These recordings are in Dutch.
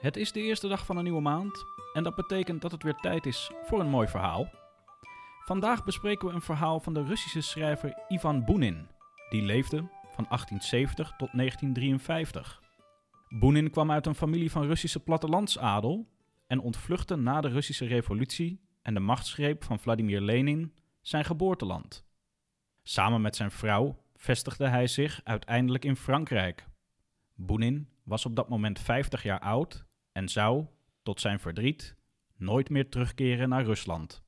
Het is de eerste dag van een nieuwe maand en dat betekent dat het weer tijd is voor een mooi verhaal. Vandaag bespreken we een verhaal van de Russische schrijver Ivan Bunin. Die leefde van 1870 tot 1953. Bunin kwam uit een familie van Russische plattelandsadel en ontvluchtte na de Russische revolutie en de machtsgreep van Vladimir Lenin zijn geboorteland. Samen met zijn vrouw vestigde hij zich uiteindelijk in Frankrijk. Bunin was op dat moment 50 jaar oud en zou, tot zijn verdriet, nooit meer terugkeren naar Rusland.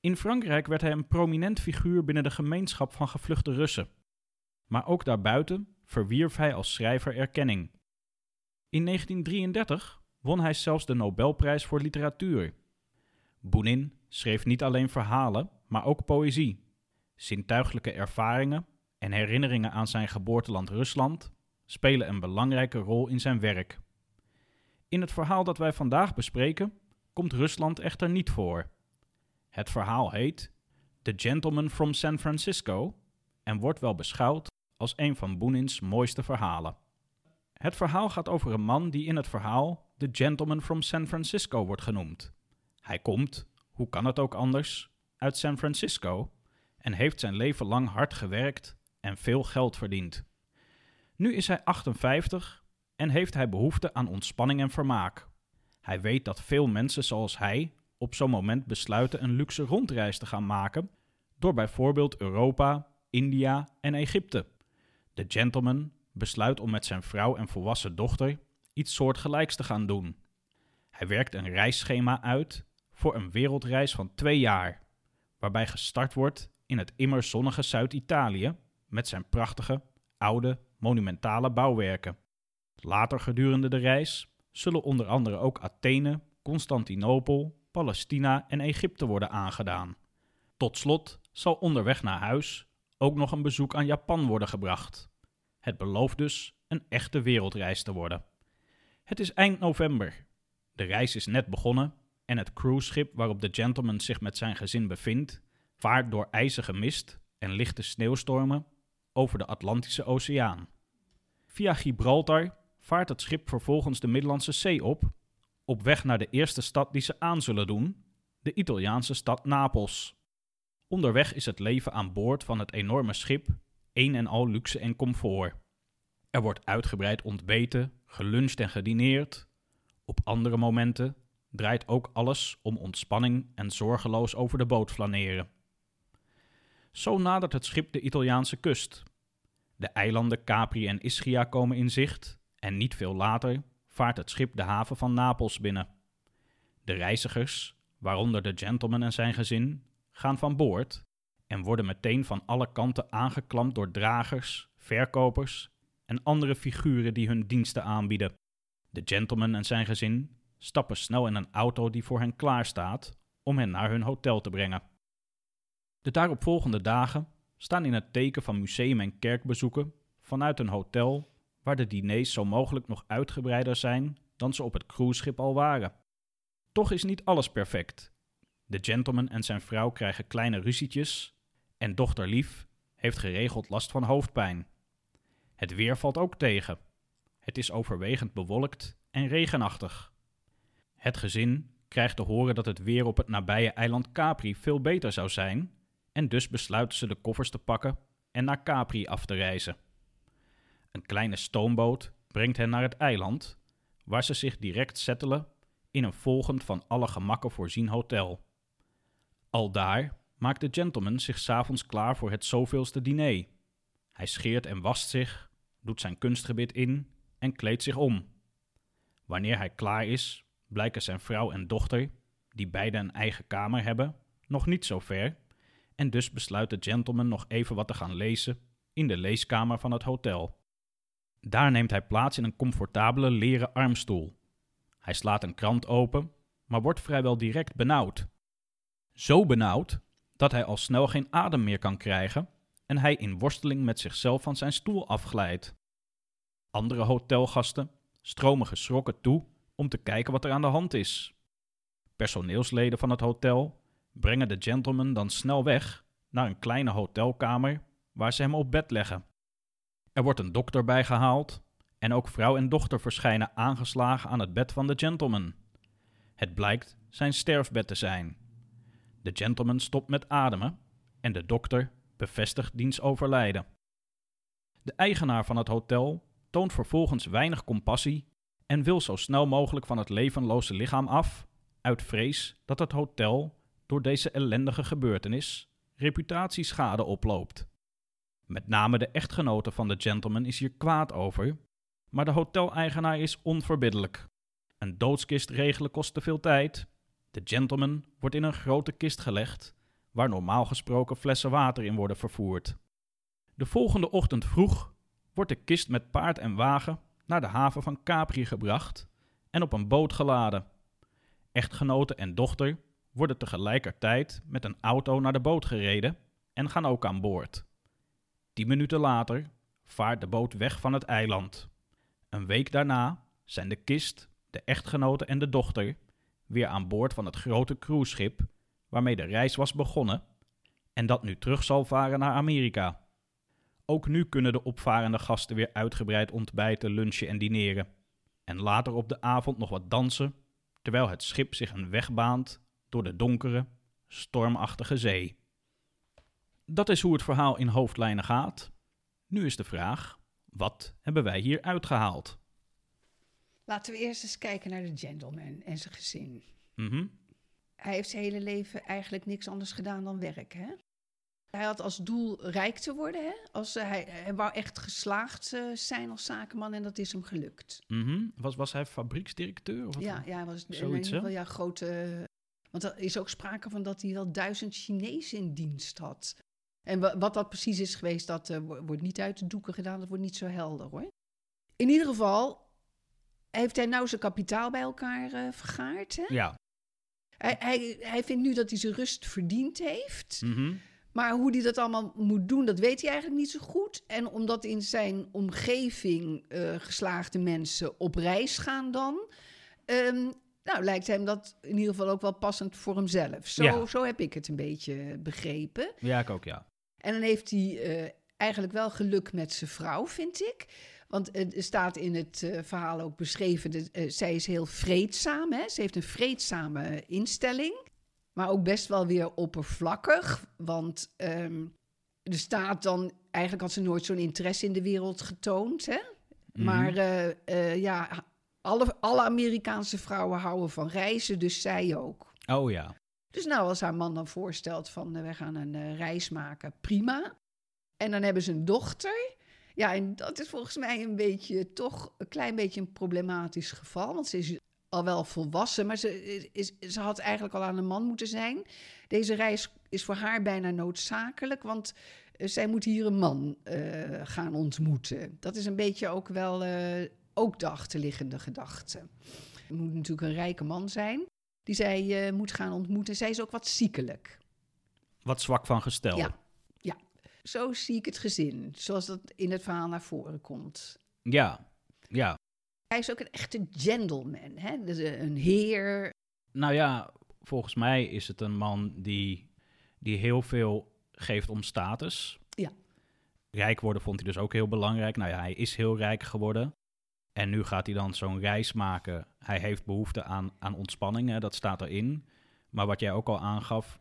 In Frankrijk werd hij een prominent figuur binnen de gemeenschap van gevluchte Russen. Maar ook daarbuiten verwierf hij als schrijver erkenning. In 1933 won hij zelfs de Nobelprijs voor literatuur. Bunin schreef niet alleen verhalen, maar ook poëzie. Zintuiglijke ervaringen en herinneringen aan zijn geboorteland Rusland spelen een belangrijke rol in zijn werk. In het verhaal dat wij vandaag bespreken komt Rusland echter niet voor. Het verhaal heet The Gentleman from San Francisco en wordt wel beschouwd als een van Bunins mooiste verhalen. Het verhaal gaat over een man die in het verhaal The Gentleman from San Francisco wordt genoemd. Hij komt, hoe kan het ook anders, uit San Francisco en heeft zijn leven lang hard gewerkt en veel geld verdiend. Nu is hij 58 en heeft hij behoefte aan ontspanning en vermaak. Hij weet dat veel mensen zoals hij op zo'n moment besluiten een luxe rondreis te gaan maken door bijvoorbeeld Europa, India en Egypte. De gentleman besluit om met zijn vrouw en volwassen dochter iets soortgelijks te gaan doen. Hij werkt een reisschema uit voor een wereldreis van twee jaar, waarbij gestart wordt in het immer zonnige Zuid-Italië met zijn prachtige, oude, monumentale bouwwerken. Later gedurende de reis zullen onder andere ook Athene, Constantinopel, Palestina en Egypte worden aangedaan. Tot slot zal onderweg naar huis ook nog een bezoek aan Japan worden gebracht. Het belooft dus een echte wereldreis te worden. Het is eind november. De reis is net begonnen en het cruiseschip waarop de gentleman zich met zijn gezin bevindt, vaart door ijzige mist en lichte sneeuwstormen over de Atlantische Oceaan. Via Gibraltar vaart het schip vervolgens de Middellandse Zee op, op weg naar de eerste stad die ze aan zullen doen, de Italiaanse stad Napels. Onderweg is het leven aan boord van het enorme schip een en al luxe en comfort. Er wordt uitgebreid ontbeten, geluncht en gedineerd. Op andere momenten draait ook alles om ontspanning en zorgeloos over de boot flaneren. Zo nadert het schip de Italiaanse kust. De eilanden Capri en Ischia komen in zicht en niet veel later vaart het schip de haven van Napels binnen. De reizigers, waaronder de gentleman en zijn gezin, gaan van boord en worden meteen van alle kanten aangeklampt door dragers, verkopers en andere figuren die hun diensten aanbieden. De gentleman en zijn gezin stappen snel in een auto die voor hen klaar staat om hen naar hun hotel te brengen. De daaropvolgende dagen staan in het teken van museum- en kerkbezoeken vanuit een hotel waar de diners zo mogelijk nog uitgebreider zijn dan ze op het cruiseschip al waren. Toch is niet alles perfect. De gentleman en zijn vrouw krijgen kleine ruzietjes en dochter Lief heeft geregeld last van hoofdpijn. Het weer valt ook tegen. Het is overwegend bewolkt en regenachtig. Het gezin krijgt te horen dat het weer op het nabije eiland Capri veel beter zou zijn, en dus besluiten ze de koffers te pakken en naar Capri af te reizen. Een kleine stoomboot brengt hen naar het eiland, waar ze zich direct settelen in een volgend van alle gemakken voorzien hotel. Al daar maakt de gentleman zich s'avonds klaar voor het zoveelste diner. Hij scheert en wast zich, doet zijn kunstgebit in en kleedt zich om. Wanneer hij klaar is, blijken zijn vrouw en dochter, die beide een eigen kamer hebben, nog niet zo ver, en dus besluit de gentleman nog even wat te gaan lezen in de leeskamer van het hotel. Daar neemt hij plaats in een comfortabele leren armstoel. Hij slaat een krant open, maar wordt vrijwel direct benauwd. Zo benauwd dat hij al snel geen adem meer kan krijgen en hij in worsteling met zichzelf van zijn stoel afglijdt. Andere hotelgasten stromen geschrokken toe om te kijken wat er aan de hand is. Personeelsleden van het hotel brengen de gentleman dan snel weg naar een kleine hotelkamer waar ze hem op bed leggen. Er wordt een dokter bijgehaald En ook vrouw en dochter verschijnen aangeslagen aan het bed van de gentleman. Het blijkt zijn sterfbed te zijn. De gentleman stopt met ademen en de dokter bevestigt diens overlijden. De eigenaar van het hotel toont vervolgens weinig compassie en wil zo snel mogelijk van het levenloze lichaam af, uit vrees dat het hotel door deze ellendige gebeurtenis reputatieschade oploopt. Met name de echtgenote van de gentleman is hier kwaad over, maar de hoteleigenaar is onverbiddelijk. Een doodskist regelen kost te veel tijd. De gentleman wordt in een grote kist gelegd, waar normaal gesproken flessen water in worden vervoerd. De volgende ochtend vroeg wordt de kist met paard en wagen naar de haven van Capri gebracht en op een boot geladen. Echtgenote en dochter worden tegelijkertijd met een auto naar de boot gereden en gaan ook aan boord. Tien minuten later vaart de boot weg van het eiland. Een week daarna zijn de kist, de echtgenote en de dochter weer aan boord van het grote cruiseschip waarmee de reis was begonnen en dat nu terug zal varen naar Amerika. Ook nu kunnen de opvarende gasten weer uitgebreid ontbijten, lunchen en dineren. En later op de avond nog wat dansen, terwijl het schip zich een weg baant door de donkere, stormachtige zee. Dat is hoe het verhaal in hoofdlijnen gaat. Nu is de vraag: wat hebben wij hier uitgehaald? Laten we eerst eens kijken naar de gentleman en zijn gezin. Mhm. Hij heeft zijn hele leven eigenlijk niks anders gedaan dan werk. Hè? Hij had als doel rijk te worden. Hè? Als, eh, hij, hij wou echt geslaagd eh, zijn als zakenman en dat is hem gelukt. Mhm. Was, was hij fabrieksdirecteur? Of Ja, ja, hij was in Zoiets, ieder ja, grote. Want er is ook sprake van dat hij wel duizend Chinezen in dienst had. En wa- wat dat precies is geweest, dat eh, wo- wordt niet uit de doeken gedaan. Dat wordt niet zo helder hoor. In ieder geval heeft hij nou zijn kapitaal bij elkaar eh, vergaard. Hè? Ja. Hij, hij, hij vindt nu dat hij zijn rust verdiend heeft. Mhm. Maar hoe hij dat allemaal moet doen, dat weet hij eigenlijk niet zo goed. En omdat in zijn omgeving eh, geslaagde mensen op reis gaan dan... ehm, nou, lijkt hem dat in ieder geval ook wel passend voor hemzelf. Zo, Ja. zo heb ik het een beetje begrepen. Ja, ik ook, ja. En dan heeft hij eh, eigenlijk wel geluk met zijn vrouw, vind ik. Want er staat in het eh, verhaal ook beschreven, dat, eh, zij is heel vreedzaam. Hè? Ze heeft een vreedzame instelling, maar ook best wel weer oppervlakkig. Want ehm, er staat dan, eigenlijk had ze nooit zo'n interesse in de wereld getoond. Hè? Mhm. Maar ja, alle, alle Amerikaanse vrouwen houden van reizen, dus zij ook. Oh ja. Dus nou, als haar man dan voorstelt van eh, we gaan een eh, reis maken, prima. En dan hebben ze een dochter. Ja, en dat is volgens mij een beetje, toch een klein beetje een problematisch geval. Want ze is al wel volwassen, maar ze, is, ze had eigenlijk al aan een man moeten zijn. Deze reis is voor haar bijna noodzakelijk, want eh, zij moet hier een man gaan ontmoeten. Dat is een beetje ook wel ook de achterliggende gedachte. Het moet natuurlijk een rijke man zijn die zij eh, moet gaan ontmoeten. Zij is ook wat ziekelijk. Wat zwak van gestel. Ja. Ja, zo zie ik het gezin, zoals dat in het verhaal naar voren komt. Ja. Ja. Hij is ook een echte gentleman, hè? Dus eh, een heer. Nou ja, volgens mij is het een man die, die heel veel geeft om status. Ja. Rijk worden vond hij dus ook heel belangrijk. Nou ja, hij is heel rijk geworden. En nu gaat hij dan zo'n reis maken. Hij heeft behoefte aan, aan ontspanning, hè, dat staat erin. Maar wat jij ook al aangaf,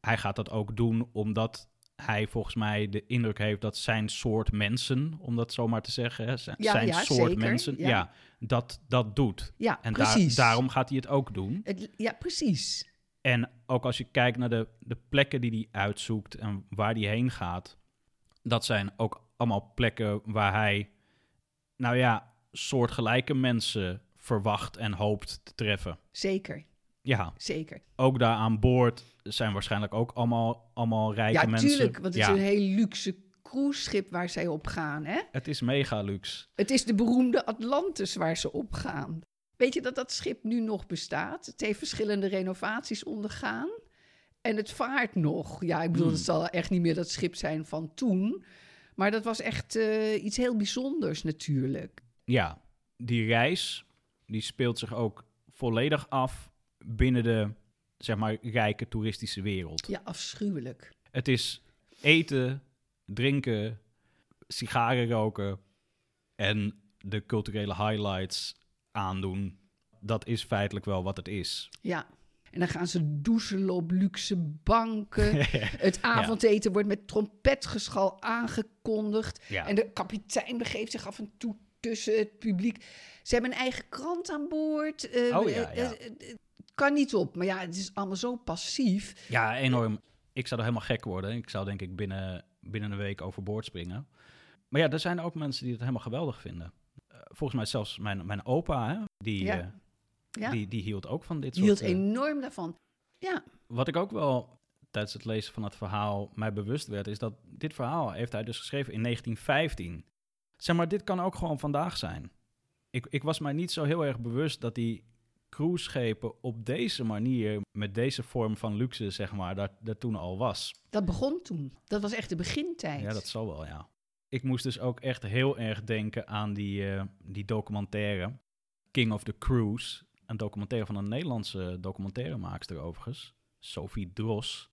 hij gaat dat ook doen omdat hij volgens mij de indruk heeft dat zijn soort mensen, om dat zo maar te zeggen, hè, zijn, Ja, zijn ja, soort zeker, mensen, ja. ja. dat, dat doet. Ja, En daar- precies. daarom gaat hij het ook doen. Het, ja, precies. En ook als je kijkt naar de, de plekken die hij uitzoekt en waar hij heen gaat, dat zijn ook allemaal plekken waar hij, nou ja, soortgelijke mensen verwacht en hoopt te treffen. Zeker, Ja, zeker. ook daar aan boord zijn waarschijnlijk ook allemaal, allemaal rijke Ja, mensen. tuurlijk, want het ja, is een heel luxe cruiseschip waar zij op gaan, hè? het is mega luxe. Het is de beroemde Atlantis waar ze op gaan. Weet je dat dat schip nu nog bestaat? Het heeft verschillende renovaties ondergaan. En het vaart nog. Ja, ik bedoel, Hmm. het zal echt niet meer dat schip zijn van toen. Maar dat was echt eh, iets heel bijzonders natuurlijk. Ja, die reis, die speelt zich ook volledig af binnen de, zeg maar, rijke toeristische wereld. Ja, afschuwelijk. Het is eten, drinken, sigaren roken en de culturele highlights aandoen. Dat is feitelijk wel wat het is. Ja. En dan gaan ze doezelen op luxe banken. Het avondeten wordt met trompetgeschal aangekondigd. Ja. En de kapitein begeeft zich af en toe tussen het publiek. Ze hebben een eigen krant aan boord. Eh, Oh ja, eh, ja. eh, kan niet op. Maar ja, het is allemaal zo passief. Ja, enorm. Ik zou er helemaal gek worden. Ik zou denk ik binnen, binnen een week overboord springen. Maar ja, er zijn ook mensen die het helemaal geweldig vinden. Eh, volgens mij zelfs mijn, mijn opa, hè, die, Ja. Ja. die, die hield ook van dit Die soort... hield enorm daarvan. Ja, Wat ik ook wel tijdens het lezen van het verhaal mij bewust werd, is dat dit verhaal heeft hij dus geschreven in 1915. Zeg maar, dit kan ook gewoon vandaag zijn. Ik, ik was mij niet zo heel erg bewust dat die cruiseschepen op deze manier, met deze vorm van luxe, zeg maar, dat, dat toen al was. dat begon toen. Dat was echt de begintijd. Ja, dat zal wel, ja. Ik moest dus ook echt heel erg denken aan die, eh, die documentaire King of the Cruise. Een documentaire van een Nederlandse documentairemaakster overigens, Sophie Dros.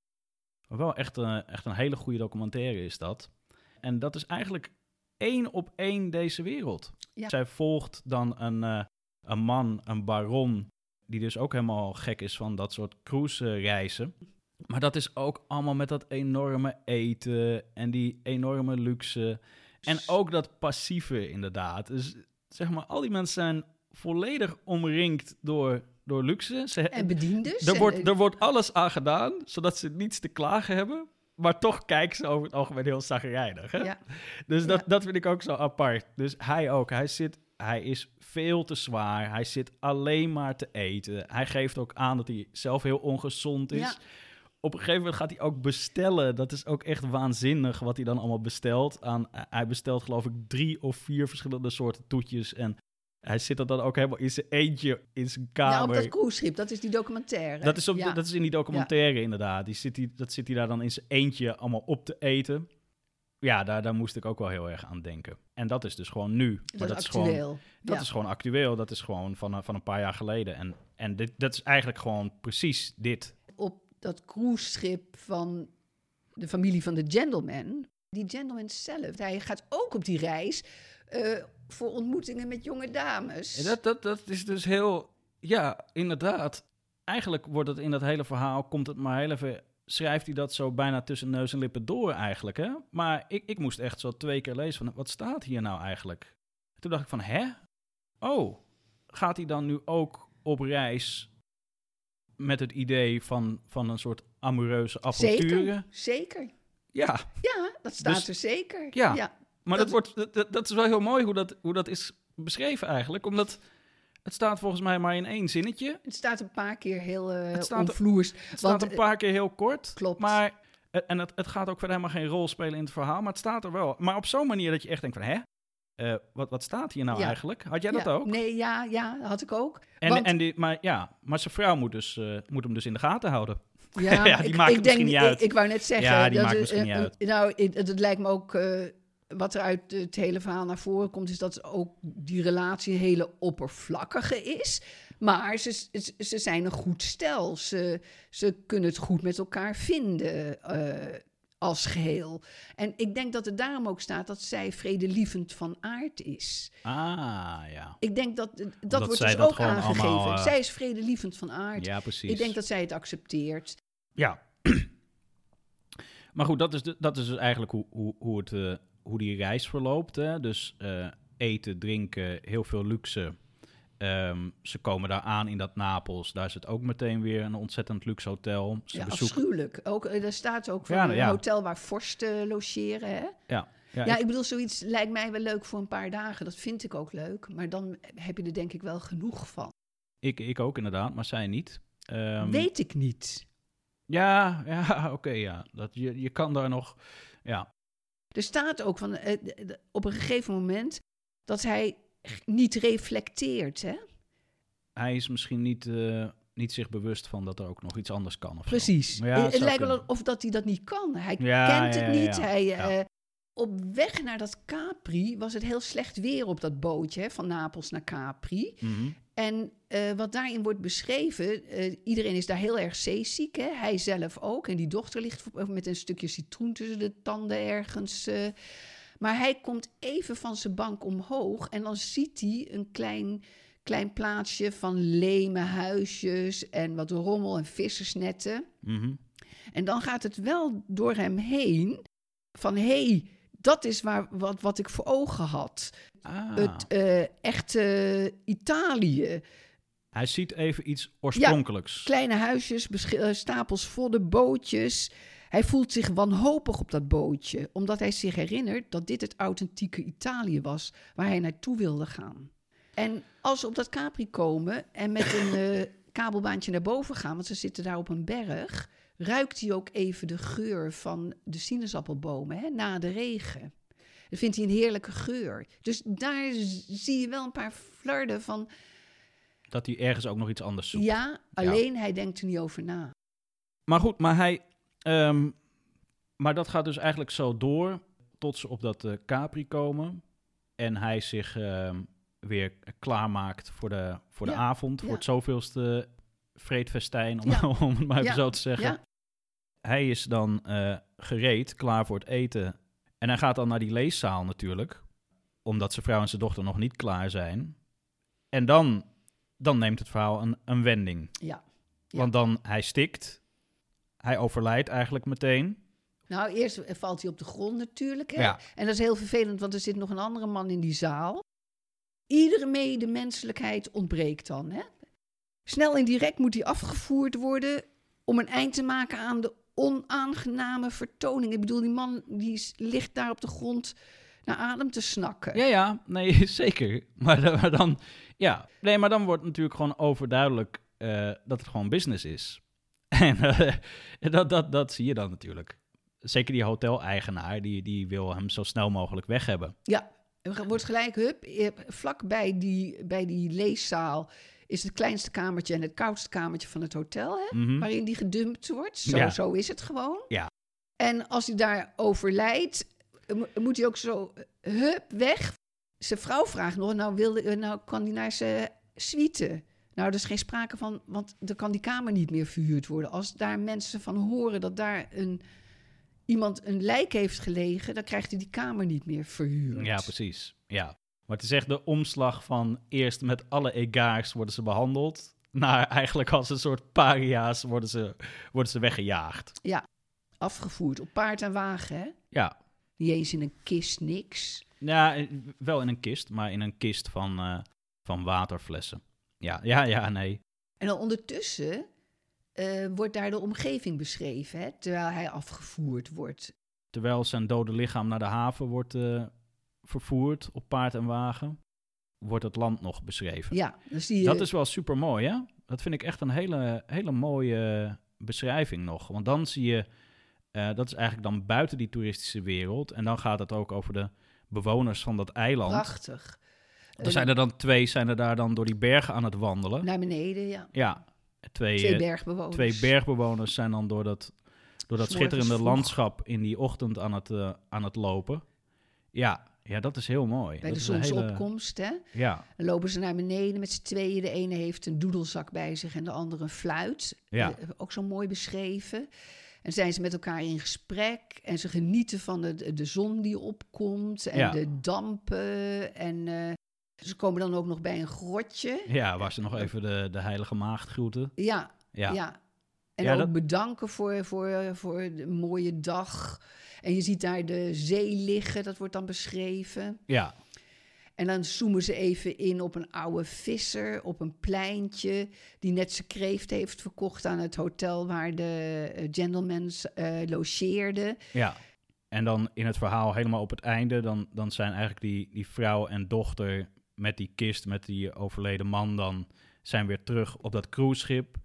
Wel echt, een echt een hele goede documentaire is dat. En dat is eigenlijk één op één deze wereld. Ja. Zij volgt dan een, eh, een man, een baron, die dus ook helemaal gek is van dat soort cruise reizen. Maar dat is ook allemaal met dat enorme eten en die enorme luxe. En ook dat passieve inderdaad. Dus zeg maar, al die mensen zijn volledig omringd door, door luxe. Ze, En bediendes. er, wordt, er wordt alles aan gedaan, zodat ze niets te klagen hebben. Maar toch kijken ze over het algemeen heel zagrijnig. Hè? Ja. Dus dat, Ja. dat vind ik ook zo apart. Dus hij ook. Hij, zit, hij is veel te zwaar. Hij zit alleen maar te eten. Hij geeft ook aan dat hij zelf heel ongezond is. Ja. Op een gegeven moment gaat hij ook bestellen. Dat is ook echt waanzinnig wat hij dan allemaal bestelt. Aan, hij bestelt geloof ik drie of vier verschillende soorten toetjes. En hij zit er dan ook helemaal in zijn eentje in zijn Ja, op kamer. dat cruiseschip. Dat is die documentaire. Dat is, op, ja. dat is in die documentaire inderdaad. Die zit die, dat zit hij daar dan in zijn eentje allemaal op te eten. Ja, daar, daar moest ik ook wel heel erg aan denken. En dat is dus gewoon nu. Maar dat is gewoon, actueel. dat Ja. is gewoon actueel. Dat is gewoon van, een- van een paar jaar geleden. En, en dit, dat is eigenlijk gewoon precies dit. Op dat cruiseschip van de familie van de gentleman. Die gentleman zelf, hij gaat ook op die reis eh, voor ontmoetingen met jonge dames. Dat, dat, dat is dus heel... Ja, inderdaad. Eigenlijk wordt het in dat hele verhaal... komt het maar heel even... schrijft hij dat zo bijna tussen neus en lippen door eigenlijk, hè? Maar ik, ik moest echt zo twee keer lezen van... wat staat hier nou eigenlijk? Toen dacht ik van, hè? Oh, gaat hij dan nu ook op reis... met het idee van, van een soort amoureuze avonturen? Zeker, zeker. Ja, Ja, dat staat Dus- er zeker. ja. ja. Maar Dat- dat, wordt, dat- dat, is wel heel mooi hoe dat, hoe dat is beschreven eigenlijk. Omdat het staat volgens mij maar in één zinnetje. Het staat een paar keer heel eh Het staat omvloers. Het staat Want, een paar keer heel kort. klopt. Maar, en het, het gaat ook verder helemaal geen rol spelen in het verhaal. Maar het staat er wel. Maar op zo'n manier dat je echt denkt van... Hè? Eh, wat, wat staat hier nou Ja. eigenlijk? Had jij dat ook? Nee, ja, ja, had ik ook. En, want- en die, maar ja, maar zijn vrouw moet, dus, eh, moet hem dus in de gaten houden. Ja, Ja, die ik, maakt ik het denk, misschien niet uit. Ik, ik wou net zeggen. Ja, die dat maakt is, misschien niet uit. Nou, het, het, het lijkt me ook. Wat er uit het hele verhaal naar voren komt, is dat ook die relatie een hele oppervlakkige is. Maar ze, ze, ze zijn een goed stel. Ze, ze kunnen het goed met elkaar vinden eh, als geheel. En ik denk dat het daarom ook staat dat zij vredelievend van aard is. Ah, ja. Ik denk dat dat wordt dus ook aangegeven. allemaal, eh, Zij is vredelievend van aard. Ja, precies. ik denk dat zij het accepteert. Ja. maar goed, dat is, de- dat is dus eigenlijk hoe, hoe, hoe, het, eh, hoe die reis verloopt. Hè? Dus eh, eten, drinken, heel veel luxe. Ehm, ze komen daar aan in dat Napels. Daar is het ook meteen weer een ontzettend luxe hotel. Ze Ja, bezoeken... afschuwelijk. Ook, eh, er staat ook van Ja, een ja. hotel waar vorsten logeren. Hè? Ja, ja, Ja, ik- ik bedoel, zoiets lijkt mij wel leuk voor een paar dagen. Dat vind ik ook leuk. Maar dan heb je er denk ik wel genoeg van. ik, ik ook inderdaad, maar zij niet. Ehm, Weet ik niet. Ja, ja oké, ja. Dat, je, je kan daar nog... Ja, Er staat ook van, eh, op een gegeven moment dat hij niet reflecteert. Hè? hij is misschien niet, eh, niet zich bewust van dat er ook nog iets anders kan. Of. Precies. Ja, het lijkt wel of dat hij dat niet kan. Hij Ja, kent het ja, niet. Hij, eh, op weg naar dat Capri was het heel slecht weer op dat bootje hè, van Napels naar Capri. Mhm. En eh, wat daarin wordt beschreven, eh, iedereen is daar heel erg zeeziek, hè? hij zelf ook. En die dochter ligt met een stukje citroen tussen de tanden ergens. eh. Maar hij komt even van zijn bank omhoog en dan ziet hij een klein, klein plaatsje van leme huisjes en wat rommel en vissersnetten. Mhm. En dan gaat het wel door hem heen van hé, hey, dat is waar, wat, wat ik voor ogen had. Ah. Het eh, echte Italië. Hij ziet even iets oorspronkelijks. Kleine huisjes, eh, stapels vodden, bootjes. Hij voelt zich wanhopig op dat bootje, omdat hij zich herinnert dat dit het authentieke Italië was waar hij naartoe wilde gaan. En als ze op dat Capri komen en met een eh, kabelbaantje naar boven gaan, want ze zitten daar op een berg, ruikt hij ook even de geur van de sinaasappelbomen hè, na de regen. Dat vindt hij een heerlijke geur. Dus daar zie je wel een paar flarden van, Dat hij ergens ook nog iets anders zoekt. ja, alleen hij denkt er niet over na. Maar goed, maar hij. ehm, maar dat gaat dus eigenlijk zo door tot ze op dat eh, Capri komen. En hij zich ehm, weer klaarmaakt voor de, voor de Ja, avond. ja. Voor het zoveelste vreedfestijn, om, om het maar even zo te zeggen. Hij is dan eh, gereed, klaar voor het eten. En hij gaat dan naar die leeszaal natuurlijk. Omdat zijn vrouw en zijn dochter nog niet klaar zijn. En dan, dan neemt het verhaal een, een wending. ja. Ja. Want dan, hij stikt. Hij overlijdt eigenlijk meteen. Nou, eerst valt hij op de grond natuurlijk. Hè? Ja. En dat is heel vervelend, want er zit nog een andere man in die zaal. Iedere medemenselijkheid ontbreekt dan. Hè? Snel en direct moet hij afgevoerd worden om een eind te maken aan de onaangename vertoning. Ik bedoel, die man die ligt daar op de grond naar adem te snakken. Ja, ja, nee, zeker. Maar, dan- maar dan, ja, nee, maar dan wordt natuurlijk gewoon overduidelijk eh, dat het gewoon business is. En eh, dat, dat, dat zie je dan natuurlijk. Zeker die hoteleigenaar, die, die wil hem zo snel mogelijk weg hebben. Ja, wordt gelijk, hup, eh, vlak bij die, bij die leeszaal is het kleinste kamertje en het koudste kamertje van het hotel, hè, Mhm. waarin die gedumpt wordt. Zo, Ja. zo is het gewoon. Ja. En als hij daar overlijdt, mo- moet hij ook zo, hup, weg. Zijn vrouw vraagt nog, nou, wilde, eh, nou kan hij naar zijn suite. Nou, er is geen sprake van, want dan kan die kamer niet meer verhuurd worden. Als daar mensen van horen dat daar een, iemand een lijk heeft gelegen, dan krijgt hij die kamer niet meer verhuurd. Ja, precies. Ja. Maar het is echt de omslag van eerst met alle egaars worden ze behandeld, naar eigenlijk als een soort paria's worden ze, worden ze weggejaagd. Afgevoerd op paard en wagen, hè? Ja, Niet eens in een kist, niks. Ja, eh, wel in een kist, maar in een kist van, eh, van waterflessen. Ja, ja, ja, nee. En dan ondertussen eh, wordt daar de omgeving beschreven, hè? Terwijl hij afgevoerd wordt. Terwijl zijn dode lichaam naar de haven wordt eh, vervoerd op paard en wagen, wordt het land nog beschreven. Ja, zie je... Dat is wel super mooi, hè? Dat vind ik echt een hele, hele mooie beschrijving nog. Want dan zie je, eh, dat is eigenlijk dan buiten die toeristische wereld. En dan gaat het ook over de bewoners van dat eiland. prachtig. Er zijn er dan twee, zijn er daar dan door die bergen aan het wandelen. Naar beneden, ja. Ja, twee, Twee eh, bergbewoners. twee bergbewoners zijn dan door dat, door dat schitterende vroeg. landschap in die ochtend aan het, eh, aan het lopen. Ja, ja, dat is heel mooi. Bij dat de een hele- zonsopkomst, hè? Ja, Dan lopen ze naar beneden met z'n tweeën. De ene heeft een doedelzak bij zich en de andere een fluit. Ja. Eh, ook zo mooi beschreven. En zijn ze met elkaar in gesprek. En ze genieten van de, de zon die opkomt. En Ja. de dampen. En eh, ze komen dan ook nog bij een grotje. ja, waar ze nog even de, de heilige maagd groeten. Ja, Ja, ja. En Ja, ook dat- bedanken voor, voor, voor de mooie dag. En je ziet daar de zee liggen, dat wordt dan beschreven. ja, En dan zoomen ze even in op een oude visser op een pleintje. die net zijn kreeft heeft verkocht aan het hotel waar de eh, gentlemen eh, logeerden. ja. En dan in het verhaal helemaal op het einde, dan, dan zijn eigenlijk die, die vrouw en dochter met die kist, met die overleden man dan, zijn weer terug op dat cruiseschip.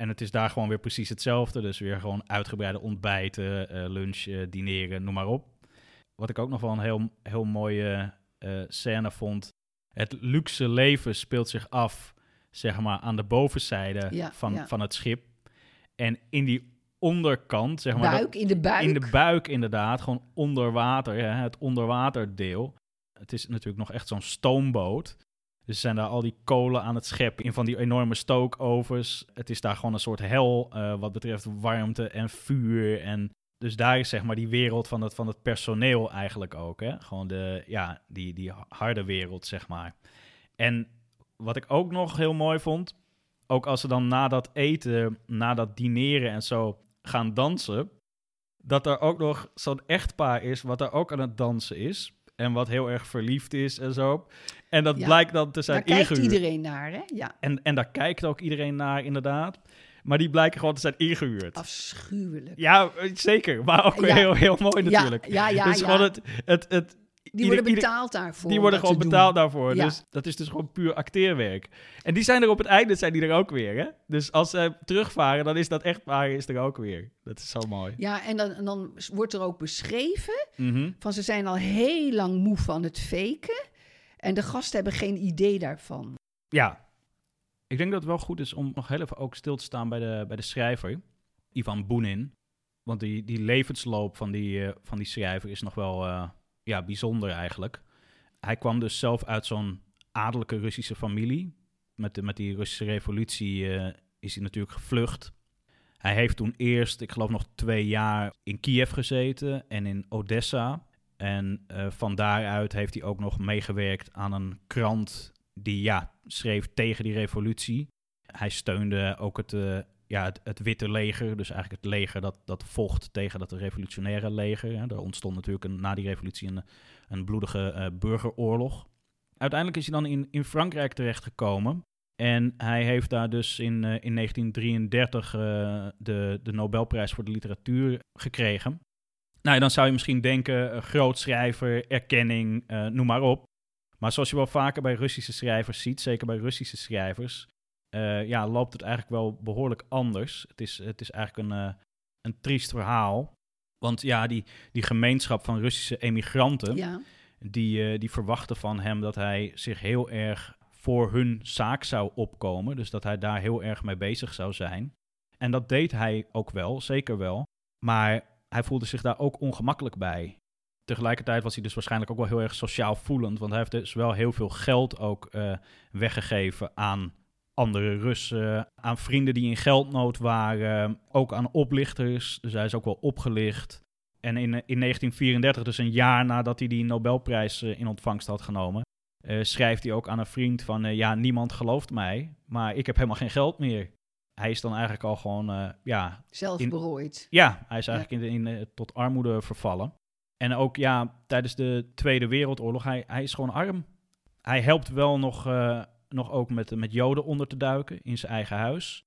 En het is daar gewoon weer precies hetzelfde. Dus weer gewoon uitgebreide ontbijten, eh, lunch, eh, dineren, noem maar op. Wat ik ook nog wel een heel, heel mooie eh, scène vond. Het luxe leven speelt zich af, zeg maar, aan de bovenzijde Ja, van, ja. van het schip. En in die onderkant, zeg maar, dat- buik, in de buik. in de buik inderdaad, gewoon onder water, hè, het onderwaterdeel. Het is natuurlijk nog echt zo'n stoomboot. Dus zijn daar al die kolen aan het scheppen in van die enorme stookovens. Het is daar gewoon een soort hel eh, wat betreft warmte en vuur. En Dus daar is zeg maar die wereld van het, van het personeel eigenlijk ook. Hè? Gewoon de, ja, die, die harde wereld, zeg maar. En wat ik ook nog heel mooi vond, ook als ze dan na dat eten, na dat dineren en zo gaan dansen, dat er ook nog zo'n echtpaar is wat er ook aan het dansen is. En wat heel erg verliefd is en zo. En dat Ja, blijkt dan te zijn Daar kijkt ingehuurd. iedereen naar, hè? Ja, En, en daar kijkt ook iedereen naar, inderdaad. Maar die blijken gewoon te zijn ingehuurd. afschuwelijk. Ja, eh, zeker. Maar ook Ja. heel, heel mooi natuurlijk. Ja, ja, dus ja. gewoon het, het, het, die worden ieder- betaald daarvoor. die worden gewoon betaald doen. daarvoor. Ja. Dus dat is dus gewoon puur acteerwerk. En die zijn er op het einde zijn die er ook weer. Hè? Dus als ze terugvaren, dan is dat echt waar is er ook weer. Dat is zo mooi. Ja, en dan, en dan wordt er ook beschreven Mhm. van ze zijn al heel lang moe van het faken. En de gasten hebben geen idee daarvan. Ja. Ik denk dat het wel goed is om nog heel even ook stil te staan bij de, bij de schrijver, Ivan Bunin. Want die, die levensloop van die, eh, van die schrijver is nog wel eh, ja, bijzonder eigenlijk. Hij kwam dus zelf uit zo'n adellijke Russische familie. Met, de, met die Russische revolutie eh, is hij natuurlijk gevlucht. Hij heeft toen eerst, ik geloof nog twee jaar, in Kiev gezeten en in Odessa. En eh, van daaruit heeft hij ook nog meegewerkt aan een krant die ja, schreef tegen die revolutie. Hij steunde ook het, eh, ja, het, Witte Leger, dus eigenlijk het leger dat, dat vocht tegen dat revolutionaire leger. Hè. Er ontstond natuurlijk na die revolutie een, een bloedige eh, burgeroorlog. Uiteindelijk is hij dan in, in Frankrijk terechtgekomen. En hij heeft daar dus in, eh, in 1933 eh, de, de Nobelprijs voor de literatuur gekregen. Nou, dan zou je misschien denken, groot schrijver, erkenning, noem maar op. Maar zoals je wel vaker bij Russische schrijvers ziet, zeker bij Russische schrijvers, eh, ja, loopt het eigenlijk wel behoorlijk anders. Het is, het is eigenlijk een, eh, een triest verhaal. Want ja, die, die gemeenschap van Russische emigranten, Ja, die, eh, die verwachten van hem dat hij zich heel erg voor hun zaak zou opkomen. Dus dat hij daar heel erg mee bezig zou zijn. En dat deed hij ook wel, zeker wel. Maar hij voelde zich daar ook ongemakkelijk bij. Tegelijkertijd was hij dus waarschijnlijk ook wel heel erg sociaal voelend. Want hij heeft dus wel heel veel geld ook weggegeven aan andere Russen, aan vrienden die in geldnood waren, ook aan oplichters. Dus hij is ook wel opgelicht. En in, eh, in 1934, dus een jaar nadat hij die Nobelprijs eh, in ontvangst had genomen, eh, schrijft hij ook aan een vriend van, eh, ja, niemand gelooft mij, maar ik heb helemaal geen geld meer. Hij is dan eigenlijk al gewoon, eh, ja, zelf In- berooid. ja, hij is eigenlijk in, in, eh, tot armoede vervallen. En ook ja, tijdens de Tweede Wereldoorlog, hij, hij is gewoon arm. Hij helpt wel nog, eh, nog ook met, met Joden onder te duiken in zijn eigen huis.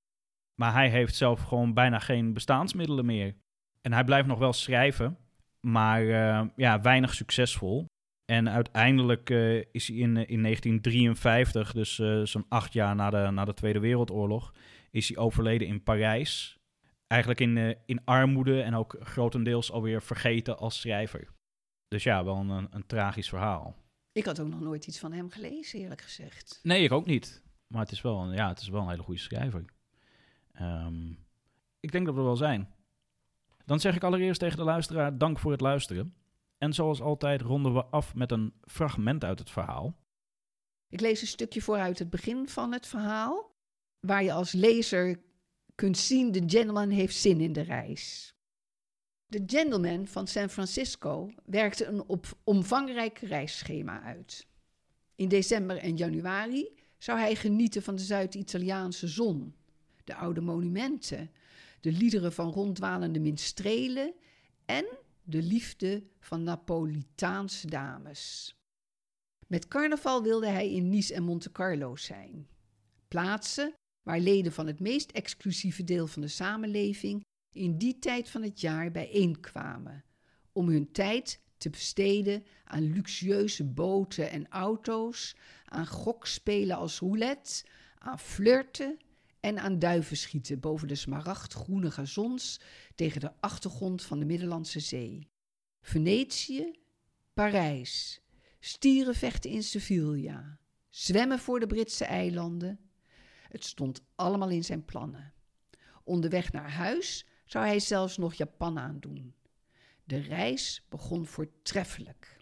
Maar hij heeft zelf gewoon bijna geen bestaansmiddelen meer. En hij blijft nog wel schrijven, maar eh, ja, weinig succesvol. En uiteindelijk eh, is hij in, eh, in 1953, dus zo'n acht jaar na de, na de Tweede Wereldoorlog, is hij overleden in Parijs eigenlijk in, in armoede en ook grotendeels alweer vergeten als schrijver. Dus ja, wel een, een tragisch verhaal. Ik had ook nog nooit iets van hem gelezen, eerlijk gezegd. Nee, ik ook niet. Maar het is wel een, ja, het is wel een hele goede schrijver. Ehm, ik denk dat we er wel zijn. Dan zeg ik allereerst tegen de luisteraar dank voor het luisteren. En zoals altijd ronden we af met een fragment uit het verhaal. Ik lees een stukje voor uit het begin van het verhaal, waar je als lezer kunt zien: de gentleman heeft zin in de reis. De gentleman van San Francisco werkte een op omvangrijk reisschema uit. In december en januari zou hij genieten van de Zuid-Italiaanse zon, de oude monumenten, de liederen van ronddwalende minstrelen en de liefde van Napolitaanse dames. Met carnaval wilde hij in Nice en Monte Carlo zijn. Plaatsen waar leden van het meest exclusieve deel van de samenleving in die tijd van het jaar bijeenkwamen, om hun tijd te besteden aan luxueuze boten en auto's, aan gokspelen als roulette, aan flirten en aan duivenschieten boven de smaragdgroene gazons tegen de achtergrond van de Middellandse Zee. Venetië, Parijs, stierenvechten in Sevilla, zwemmen voor de Britse eilanden. Het stond allemaal in zijn plannen. Onderweg naar huis zou hij zelfs nog Japan aandoen. De reis begon voortreffelijk.